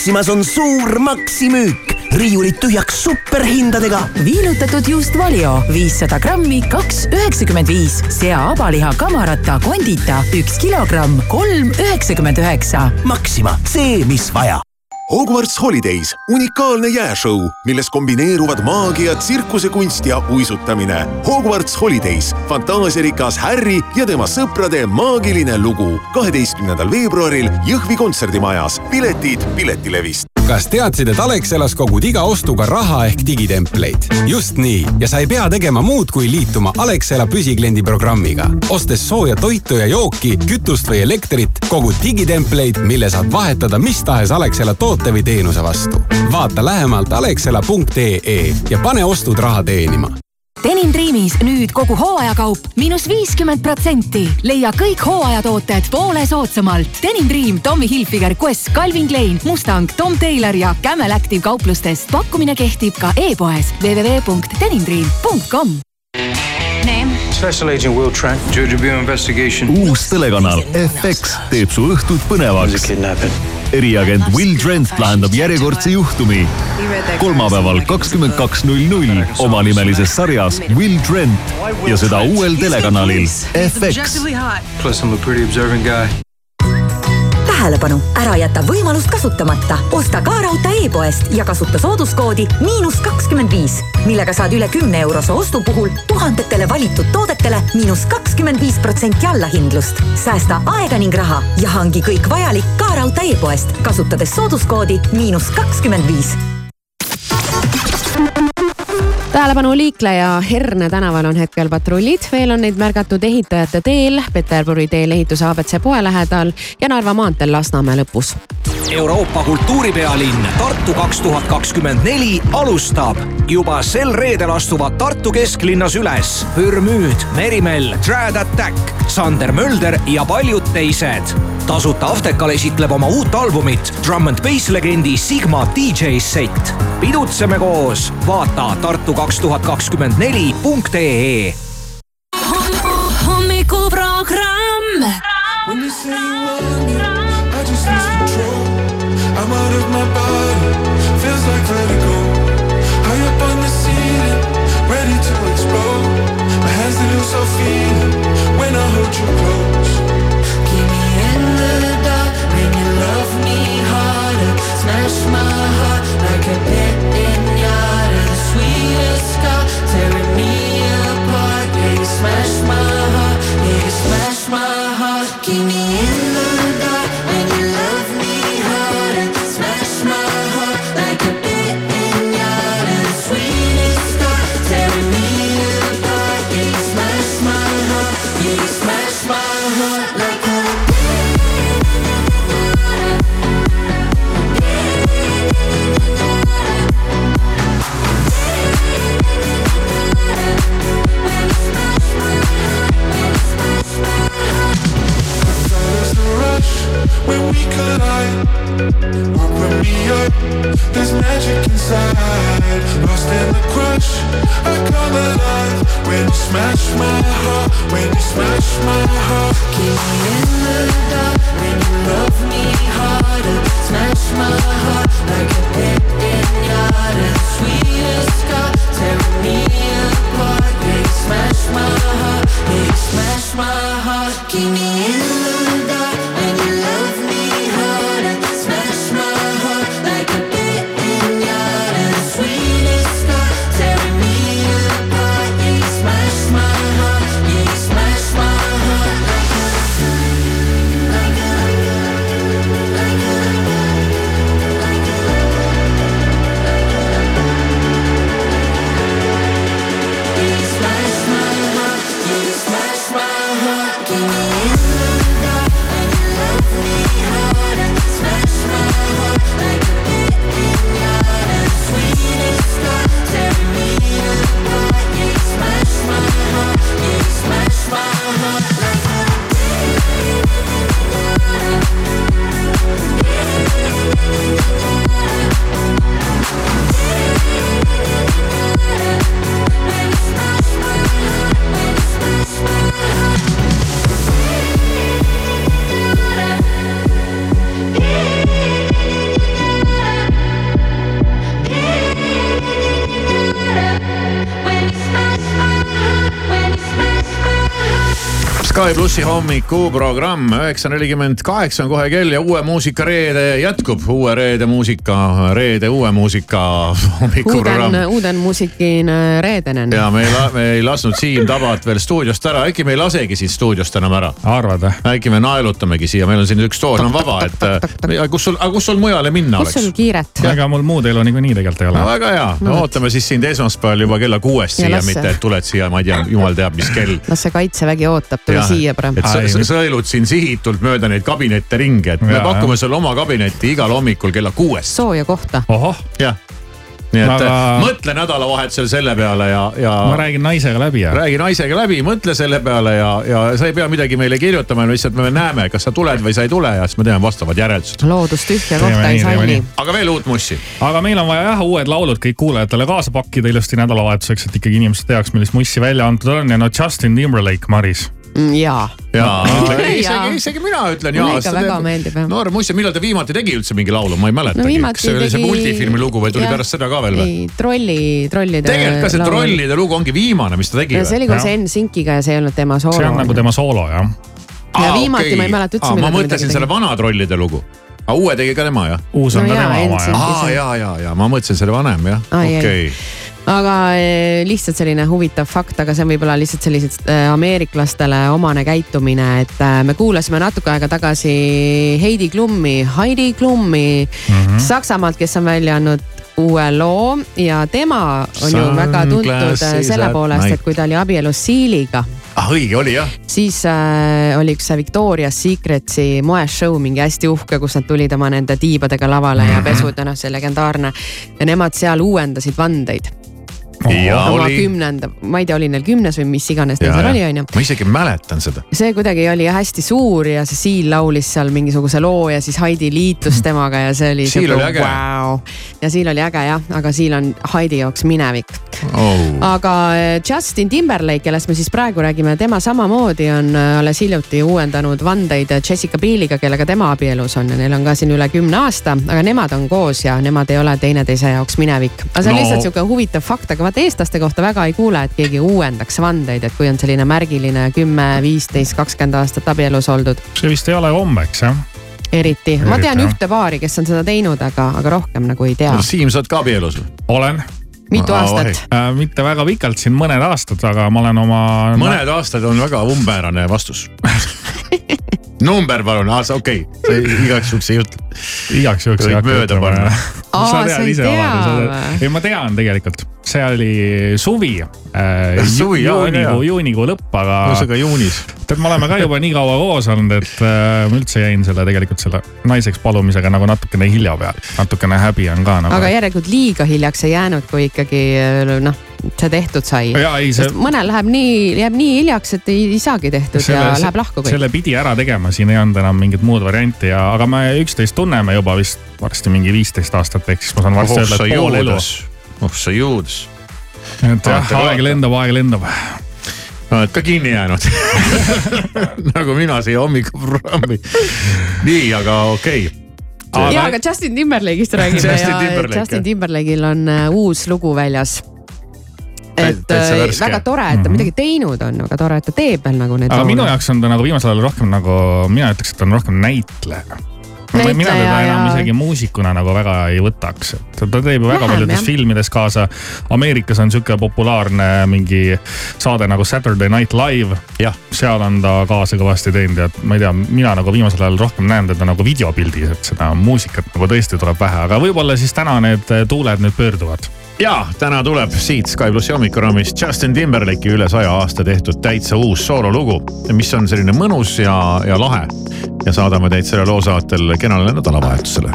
Maximas on suur maksimüük, riiulid tühjaks superhindadega. viilutatud juust Valio viissada grammi, kaks üheksakümmend viis. sea abaliha kamarata kondita üks kilogramm, kolm üheksakümmend üheksa. Maxima, see, mis vaja. Hogwarts Holidays, unikaalne jääšõu, milles kombineeruvad maagia, tsirkusekunst ja uisutamine. Hogwarts Holidays, fantaasiarikas Harry ja tema sõprade maagiline lugu. kaheteistkümnendal veebruaril Jõhvi kontserdimajas. piletid Piletilevist. Kas teadsid, et Alexelas kogud iga ostuga raha ehk digitempleid? just nii ja sa ei pea tegema muud, kui liituma Alexela püsikliendi programmiga. ostes sooja toitu ja jooki, kütust või elektrit, kogud digitempleid, mille saad vahetada mis tahes Alexela toote või teenuse vastu. vaata lähemalt alexela.ee ja pane ostud raha teenima Denim Dreamis nüüd kogu hooajakaup miinus viiskümmend protsenti. leia kõik hooajatooted poole soodsamalt. Denim Dream, Tommy Hilfiger, Quest, Calvin Klein, Mustang, Tom Taylor ja Camel Active kauplustest. pakkumine kehtib ka e-poes www.denimdream.com. Special Agent Will Trent, Georgia Bureau Investigation. uus telekanal FX teeb su õhtud põnevaks. Eriagent Will Trent lahendab järjekordse juhtumi. kolmapäeval kakskümmend kaks null null omanimelises sarjas Will Trent ja seda uuel telekanalil FX. tähelepanu, ära jäta võimalust kasutamata. osta ka raudtee e-poest ja kasuta sooduskoodi miinus kakskümmend viis, millega saad üle kümne eurose ostu puhul tuhandetele valitud toodetele miinus kakskümmend viis protsenti allahindlust. säästa aega ning raha ja hangi kõik vajalik ka raudtee e-poest, kasutades sooduskoodi miinus kakskümmend viis tähelepanu liikleja Herne tänaval on hetkel patrullid, veel on neid märgatud ehitajate teel, Peterburi teel ehituse abc poe lähedal ja Narva maanteel Lasnamäe lõpus. Euroopa kultuuripealinn Tartu kaks tuhat kakskümmend neli alustab. juba sel reedel astuvad Tartu kesklinnas üles Pürmüüd, Merimell, Trad Attack, Sander Mölder ja paljud teised. Tasuta Aftekal esitleb oma uut albumit Drum and Bass legendi Sigma DJ set. pidutseme koos, vaata Tartu kaks tuhat kakskümmend neli punkt ee hommikuprogramm. When you say you want me, I just lose control. I'm out of my body, feels like vertigo. High up on the ceiling, ready to explode. My hands they lose all feeling when I hold you close. Heart like when we collide. Open me up, there's magic inside. Lost in the crush, I come alive. When you smash my heart, when you smash my heart. Keep me in the dark when you love me harder. Smash my heart like a pit in pinata. Sweetest scar tearing me apart. Plussi hommikuprogramm üheksa nelikümmend kaheksa on kohe kell ja uue muusika reede jätkub. uue reede muusika, reede uue muusika hommikuprogramm Uuden, uuden musiikin äh, reedenen. ja me ei, me ei lasknud Siim Tabat veel stuudiost ära, äkki me ei lasegi siit stuudiost enam ära. arvad või? äkki me naelutamegi siia, meil on siin üks tool on vaba, et äh, kus sul, aga kus sul mujale minna kus oleks? sul kiiret? ega mul muud elu niikuinii tegelikult ei ole no väga hea no,, ootame siis sind esmaspäeval juba kella kuuest Ja siia, mitte et tuled siia, ma ei tea, jumal teab, mis kell. las see kaitsevägi ootab, tule siia parem. et sa, sa sõelud siin sihitult mööda neid kabinette ringi, et me Jaa, pakume sulle oma kabinetti igal hommikul kella kuuest. sooja kohta. jah, nii et Aga- Aga... mõtle nädalavahetusel selle peale ja, ja. ma räägin naisega läbi ja. räägi naisega läbi, mõtle selle peale ja, ja sa ei pea midagi meile kirjutama, lihtsalt me näeme, kas sa tuled või sa ei tule ja siis me teeme vastavad järeldused. loodus tühja kohta ei salli aga veel uut mussi. aga meil on vaja jah uued laulud kõik kuulajatele kaasa pakkida ilusti nädalavahetuseks, et ikkagi inimesed teaks, millist mussi välja antud on ja no Justin Timberlake, Maris. Mm, jaa. jaa, isegi, isegi mina ütlen Mulle jaa. ikka väga meeldib, jah. noor muist, millal ta viimati tegi üldse mingi laulu, ma ei mäletagi No kas see oli see tegi- multifilmi lugu või tuli jah. pärast seda ka veel või? ei, trolli, trollide. tegelikult ka see trollide lugu ongi viimane, mis ta tegi ja see oli koos N-Synkiga ja see ei olnud tema soolo. see on nagu tema soolo jah. ja viimati ma ei mäleta üldse, ma millal ta mõtlesin selle vana trollide lugu. aga uue tegi ka tema jah? uus on No ka jaa, tema oma, jah. Aa see. ja, ja, ja ma mõtlesin selle vanem jah, okei. Aga eh, lihtsalt selline huvitav fakt, aga see on võib-olla lihtsalt sellised eh, ameeriklastele omane käitumine, et eh, me kuulasime natuke aega tagasi Heidi Klummi, Heidi Klummi mm. -hmm. Saksamaalt, kes on välja andnud uue loo ja tema on ju väga tuntud selle poolest, et kui ta oli abielus Siiliga ah õige oli jah. siis äh, oli üks see Victoria's Secretsi moeshow mingi hästi uhke, kus nad tulid oma nende tiibadega lavale ja Mhm. pesud ja noh, see legendaarne. ja nemad seal uuendasid vandeid. Ja oma oli. kümnenda, ma ei tea, oli neil kümnes või mis iganes neil seal oli, onju ma isegi mäletan seda. see kuidagi oli hästi suur ja see Siil laulis seal mingisuguse loo ja siis Heidi liitus temaga ja see oli. Siil oli äge. Wow. ja Siil oli äge jah, aga Siil on Heidi jaoks minevik oh.. aga eh, Justin Timberlake, kellest me siis praegu räägime, tema samamoodi on eh, alles hiljuti uuendanud vandeid Jessica Bieliga, kellega tema abielus on ja neil on ka siin üle kümne aasta, aga nemad on koos ja nemad ei ole teineteise jaoks minevik. aga see on no. lihtsalt sihuke huvitav fakt, aga vaata eestlaste kohta väga ei kuule, et keegi uuendaks vandeid, et kui on selline märgiline kümme, viisteist, kakskümmend aastat abielus oldud. see vist ei ole kombeks jah. eriti, ma tean jah. ühte paari, kes on seda teinud, aga, aga rohkem nagu ei tea. Siim, sa oled ka abielus või? olen. mitu aastat? äh, mitte väga pikalt siin, mõned aastad, aga ma olen oma. mõned aastad on väga umbmäärane vastus number palun, okei okay., igaks juhuks ei ütle. igaks juhuks ei hakka mööda ütlema. Aa, sa sa tead ei ise tea või? ei, ma tean tegelikult, see oli suvi äh,. Suvi, jaa, väga juunikuu, lõpp, aga. ühesõnaga juunis. tead, me oleme ka juba nii kaua koos olnud, et äh, ma üldse jäin selle tegelikult selle naiseks palumisega nagu natukene hilja peale, natukene häbi on ka nagu. aga järelikult liiga hiljaks ei jäänud, kui ikkagi noh, see tehtud sai. Jaa, ei, see- mõnel läheb nii, jääb nii hiljaks, et ei, ei saagi tehtud selle, ja läheb lahku kõik. selle pidi ära tegema, siin ei olnud enam mingit muud varianti ja, aga me üksteist tunneme juba vist varsti mingi viisteist aastat, ehk siis ma saan varsti öelda, et pool elu. Oh sa juudas. et jah, aeg lendab, aeg lendab. oled ka kinni jäänud nagu mina siia hommikuprogrammi. nii, aga okei okay.. ja, aga Justin Timberlake'ist räägime Justin ja Timberlake, Justin. Timberlake'il on äh, uus lugu väljas. et täitsa äh, väga tore, et ta midagi teinud on, väga tore, et ta teeb veel nagu neid aga minu laule. jaoks on ta nagu viimasel ajal rohkem nagu, mina ütleks, et ta on rohkem näitleja. Mina Näitleja teda enam ja- isegi muusikuna nagu väga ei võtaks, et ta teeb ju väga Vähem, paljudes filmides kaasa. Ameerikas on sihuke populaarne mingi saade nagu Saturday Night Live. seal on ta kaasa kõvasti teinud ja ma ei tea, mina nagu viimasel ajal rohkem näen teda nagu videopildis, et seda muusikat nagu tõesti tuleb vähe, aga võib-olla siis täna need tuuled nüüd pöörduvad ja täna tuleb siit Sky plussi hommikuruumist Justin Timberlake'i üle saja aasta tehtud täitsa uus soololugu, mis on selline mõnus ja, ja lahe. ja saadame teid selle loo saatel kenale nädalavahetusele.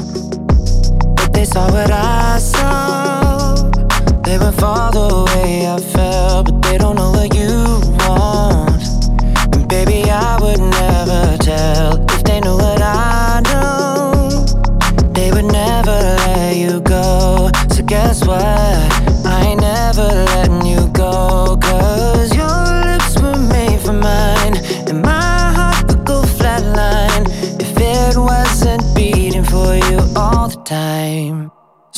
They saw what I saw. They would fall the way I felt, but they don't know what you want. And baby, I would never tell if they knew what I know. They would never let you go. So guess what?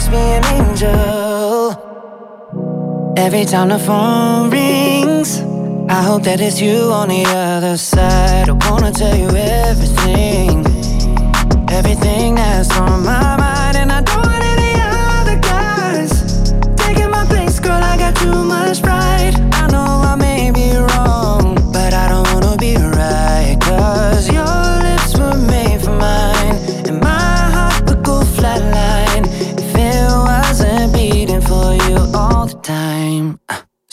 must be an angel. Every time the phone rings, I hope that it's you on the other side. I wanna tell you everything, everything that's on my mind, and I don't want any other guys taking my place, girl. I got too much pride.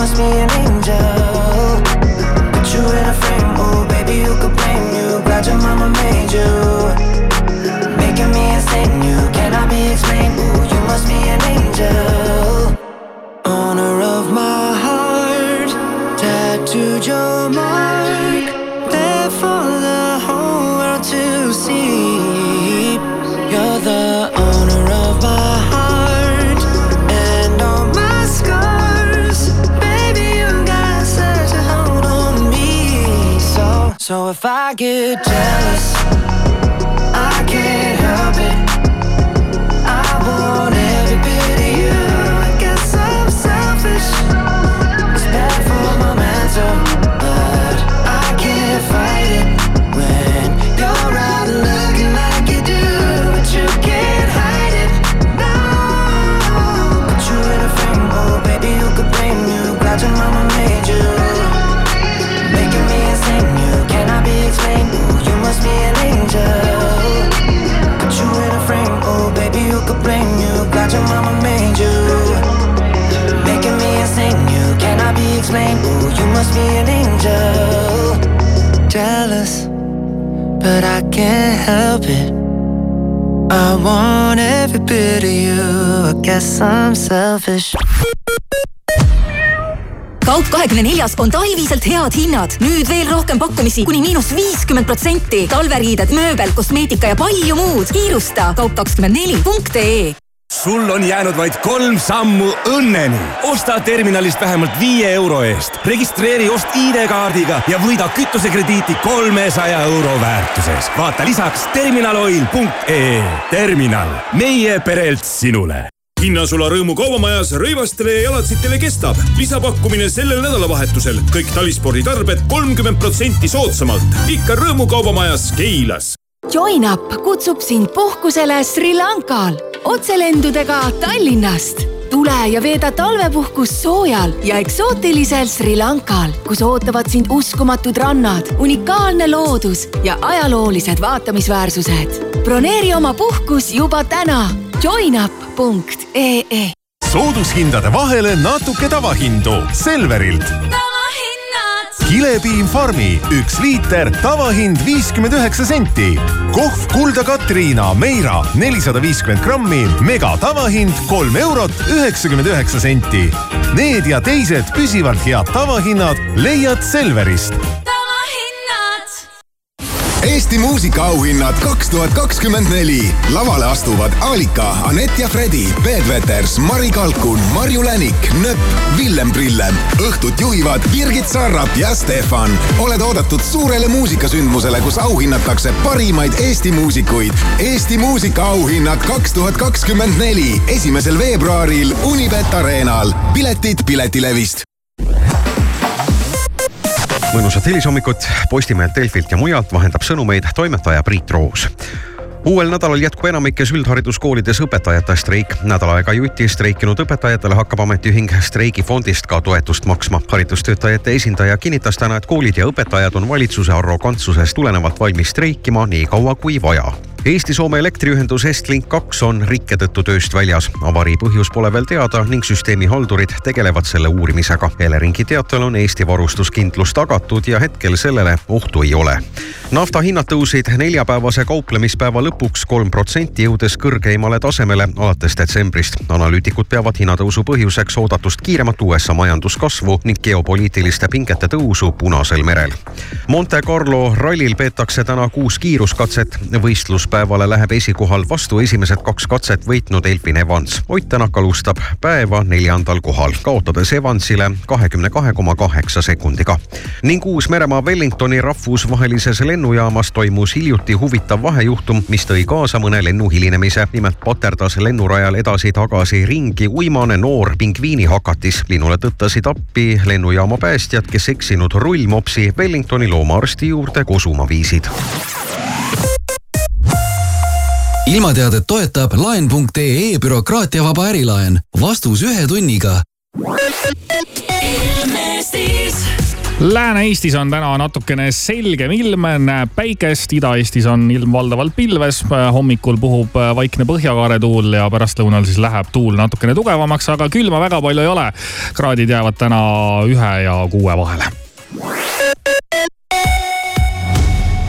must be an angel. Put you in a frame, oh baby, who could blame you? Glad your mama made you, if I get jealous, must be an angel. Jealous, but I can't help it. I want every bit of you. I guess I'm selfish. kaup kahekümne neljas on talviselt head hinnad. nüüd veel rohkem pakkumisi kuni miinus viiskümmend protsenti. talveriided, mööbel, kosmeetika ja palju muud. kiirusta kaup kakskümmend neli punkt ee sul on jäänud vaid kolm sammu õnneni. osta terminalist vähemalt viie euro eest, registreeri ost ID-kaardiga ja võida kütusekrediiti kolmesaja euro väärtuses. vaata lisaks terminaloil.ee. terminal, meie perelt sinule hinnasula Rõõmu kaubamajas rõivastele ja jalatsitele kestab. lisapakkumine sellel nädalavahetusel. kõik talisporditarbed kolmkümmend protsenti soodsamalt. ikka Rõõmu kaubamajas Keilas. Join up kutsub sind puhkusele Sri Lankal otselendudega Tallinnast. tule ja veeda talvepuhkust soojal ja eksootilisel Sri Lankal, kus ootavad sind uskumatud rannad, unikaalne loodus ja ajaloolised vaatamisväärsused. broneeri oma puhkus juba täna joinup.ee soodushindade vahele natuke tavahindu Selverilt. Kilepiim Farmi üks liiter, tavahind viiskümmend üheksa senti. kohv Kulda Katriina Meira nelisada viiskümmend grammi, mega tavahind kolm eurot üheksakümmend üheksa senti. Need ja teised püsivalt head tavahinnad leiad Selverist Eesti muusikaauhinnad kaks tuhat kakskümmend neli. lavale astuvad Alika, Anett ja Fredi, Peet Veters, Mari Kalkun, Marju Länik, Nõpp, Villem Prillem. õhtut juhivad Birgit Sarrap ja Stefan. oled oodatud suurele muusikasündmusele, kus auhinnatakse parimaid Eesti muusikuid. Eesti muusikaauhinnad kaks tuhat kakskümmend neli, esimesel veebruaril Unibet Arenal. piletid Piletilevist mõnusat hilishommikut Postimehelt, Delfilt ja mujalt vahendab sõnumeid toimetaja Priit Roos uuel nädalal jätkub enamikes üldhariduskoolides õpetajate streik. nädal aega juti streikinud õpetajatele hakkab ametiühing streigifondist ka toetust maksma. haridustöötajate esindaja kinnitas täna, et koolid ja õpetajad on valitsuse arrogantsusest tulenevalt valmis streikima nii kaua kui vaja Eesti-Soome elektriühendus Estlink kaks on rikke tõttu tööst väljas. avarii põhjus pole veel teada ning süsteemi haldurid tegelevad selle uurimisega. Eleringi teatel on Eesti varustuskindlus tagatud ja hetkel sellele ohtu ei ole. nafta hinnad tõusid neljapäevase kauplemispäeva lõpuks kolm protsenti, jõudes kõrgeimale tasemele alates detsembrist. analüütikud peavad hinnatõusu põhjuseks oodatust kiiremat USA majanduskasvu ning geopoliitiliste pingete tõusu Punasel merel. Monte Carlo rallil peetakse täna kuus kiiruskatset. Võistluspäevale läheb esikohal vastu esimesed kaks katset võitnud Elfin Evans. Ott Tänak alustab päeva neljandal kohal, kaotades Evansile kahekümne kahe koma kaheksa sekundiga. ning Uus-Meremaa Wellingtoni rahvusvahelises lennujaamas toimus hiljuti huvitav vahejuhtum, mis tõi kaasa mõne lennu hilinemise. nimelt paterdas lennurajal edasi-tagasi ringi uimane noor pingviinihakatis. linnule tõttasid appi lennujaama päästjad, kes eksinud rullmopsi Wellingtoni loomaarsti juurde kosuma viisid ilmateadet toetab laen.ee bürokraatiavaba ärilaen. vastus ühe tunniga. Lääne-Eestis on täna natukene selgem ilm, näeb päikest, Ida-Eestis on ilm valdavalt pilves, hommikul puhub vaikne põhjakaaretuul ja pärastlõunal siis läheb tuul natukene tugevamaks, aga külma väga palju ei ole. kraadid jäävad täna ühe ja kuue vahele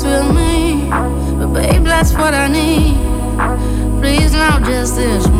With me, but babe, that's what I need. Please, now just this